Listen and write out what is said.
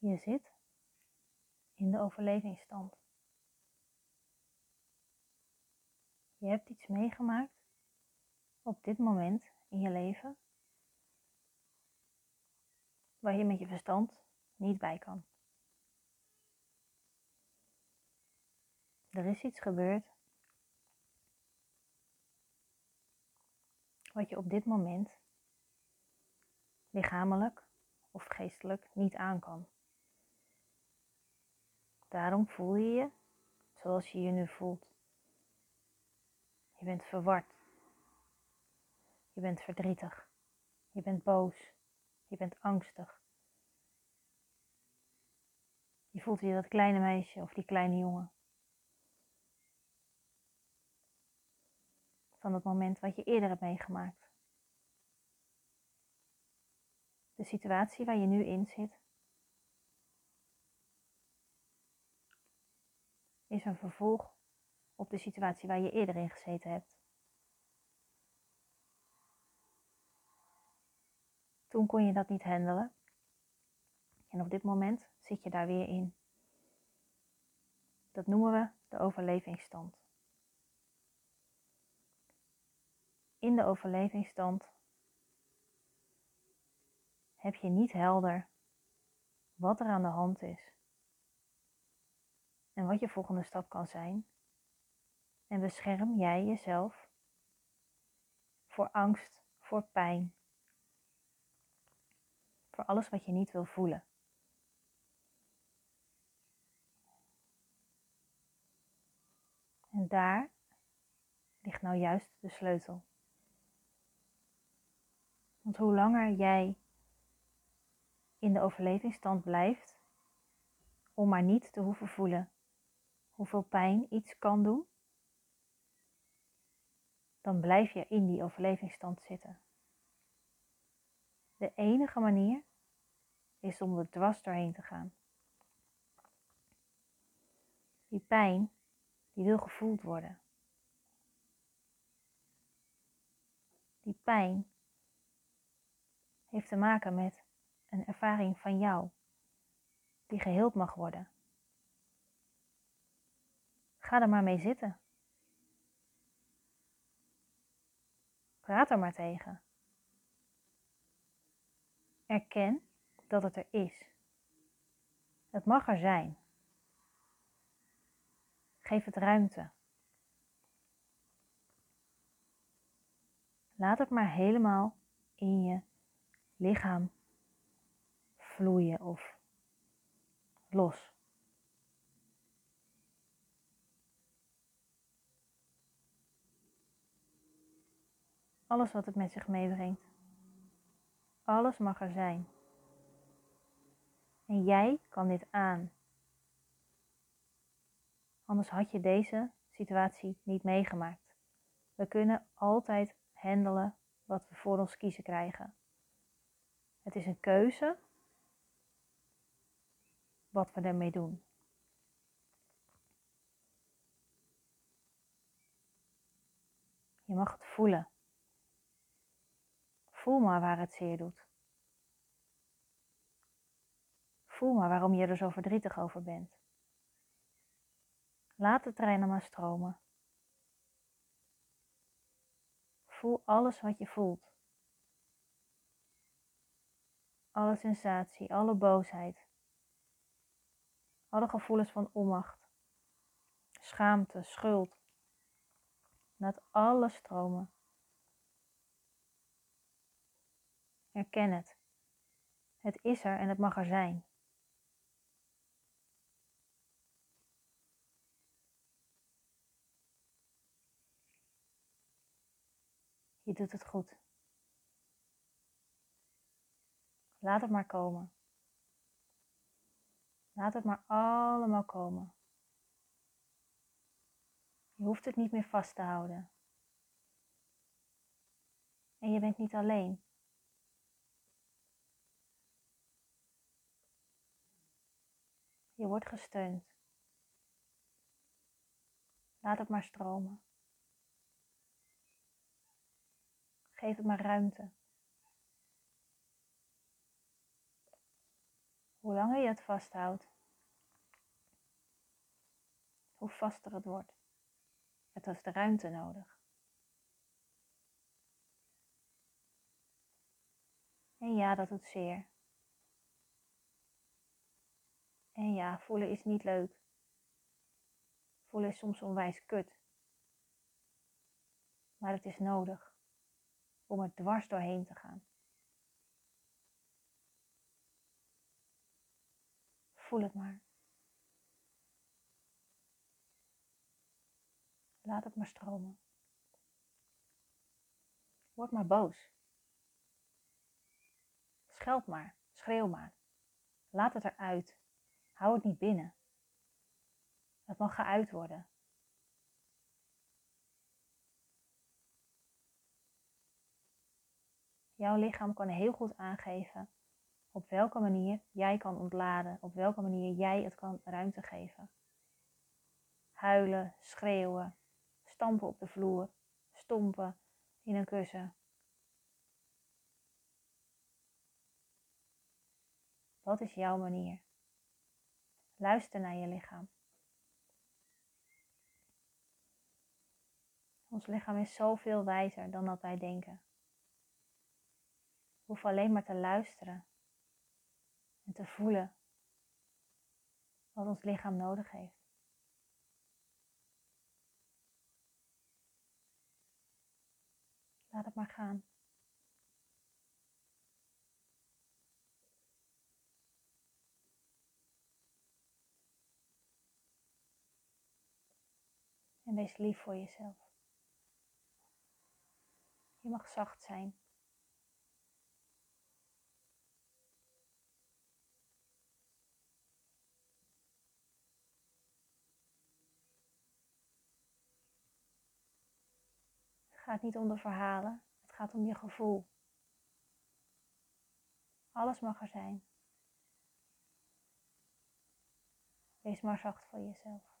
Je zit in de overlevingsstand. Je hebt iets meegemaakt op dit moment in je leven waar je met je verstand niet bij kan. Er is iets gebeurd wat je op dit moment lichamelijk of geestelijk niet aan kan. Daarom voel je je zoals je je nu voelt. Je bent verward. Je bent verdrietig. Je bent boos. Je bent angstig. Je voelt je dat kleine meisje of die kleine jongen. Van het moment wat je eerder hebt meegemaakt. De situatie waar je nu in zit is een vervolg op de situatie waar je eerder in gezeten hebt. Toen kon je dat niet handelen. En op dit moment zit je daar weer in. Dat noemen we de overlevingsstand. In de overlevingsstand heb je niet helder wat er aan de hand is en wat je volgende stap kan zijn. En bescherm jij jezelf voor angst, voor pijn, voor alles wat je niet wil voelen. En daar ligt nou juist de sleutel. Want hoe langer jij in de overlevingsstand blijft, om maar niet te hoeven voelen hoeveel pijn iets kan doen, dan blijf je in die overlevingsstand zitten. De enige manier is om er dwars doorheen te gaan. Die pijn, die wil gevoeld worden. Die pijn heeft te maken met een ervaring van jou die geheeld mag worden. Ga er maar mee zitten. Praat er maar tegen. Erken dat het er is. Het mag er zijn. Geef het ruimte. Laat het maar helemaal in je lichaam vloeien of los. Alles wat het met zich meebrengt. Alles mag er zijn. En jij kan dit aan. Anders had je deze situatie niet meegemaakt. We kunnen altijd handelen wat we voor ons kiezen krijgen. Het is een keuze wat we ermee doen. Je mag het voelen. Voel maar waar het zeer doet. Voel maar waarom je er zo verdrietig over bent. Laat de treinen maar stromen. Voel alles wat je voelt. Alle sensatie, alle boosheid. Alle gevoelens van onmacht, schaamte, schuld. Laat alles stromen. Erken het. Het is er en het mag er zijn. Je doet het goed. Laat het maar komen. Laat het maar allemaal komen. Je hoeft het niet meer vast te houden. En je bent niet alleen. Je wordt gesteund. Laat het maar stromen. Geef het maar ruimte. Hoe langer je het vasthoudt, hoe vaster het wordt. Het heeft de ruimte nodig. En ja, dat doet zeer. En ja, voelen is niet leuk. Voelen is soms onwijs kut. Maar het is nodig om er dwars doorheen te gaan. Voel het maar. Laat het maar stromen. Word maar boos. Scheld maar, schreeuw maar. Laat het eruit. Hou het niet binnen. Het mag geuit worden. Jouw lichaam kan heel goed aangeven op welke manier jij kan ontladen, op welke manier jij het kan ruimte geven. Huilen, schreeuwen, stampen op de vloer, stompen in een kussen. Wat is jouw manier? Luister naar je lichaam. Ons lichaam is zoveel wijzer dan dat wij denken. We hoeven alleen maar te luisteren en te voelen wat ons lichaam nodig heeft. Laat het maar gaan. En wees lief voor jezelf. Je mag zacht zijn. Het gaat niet om de verhalen, het gaat om je gevoel. Alles mag er zijn. Wees maar zacht voor jezelf.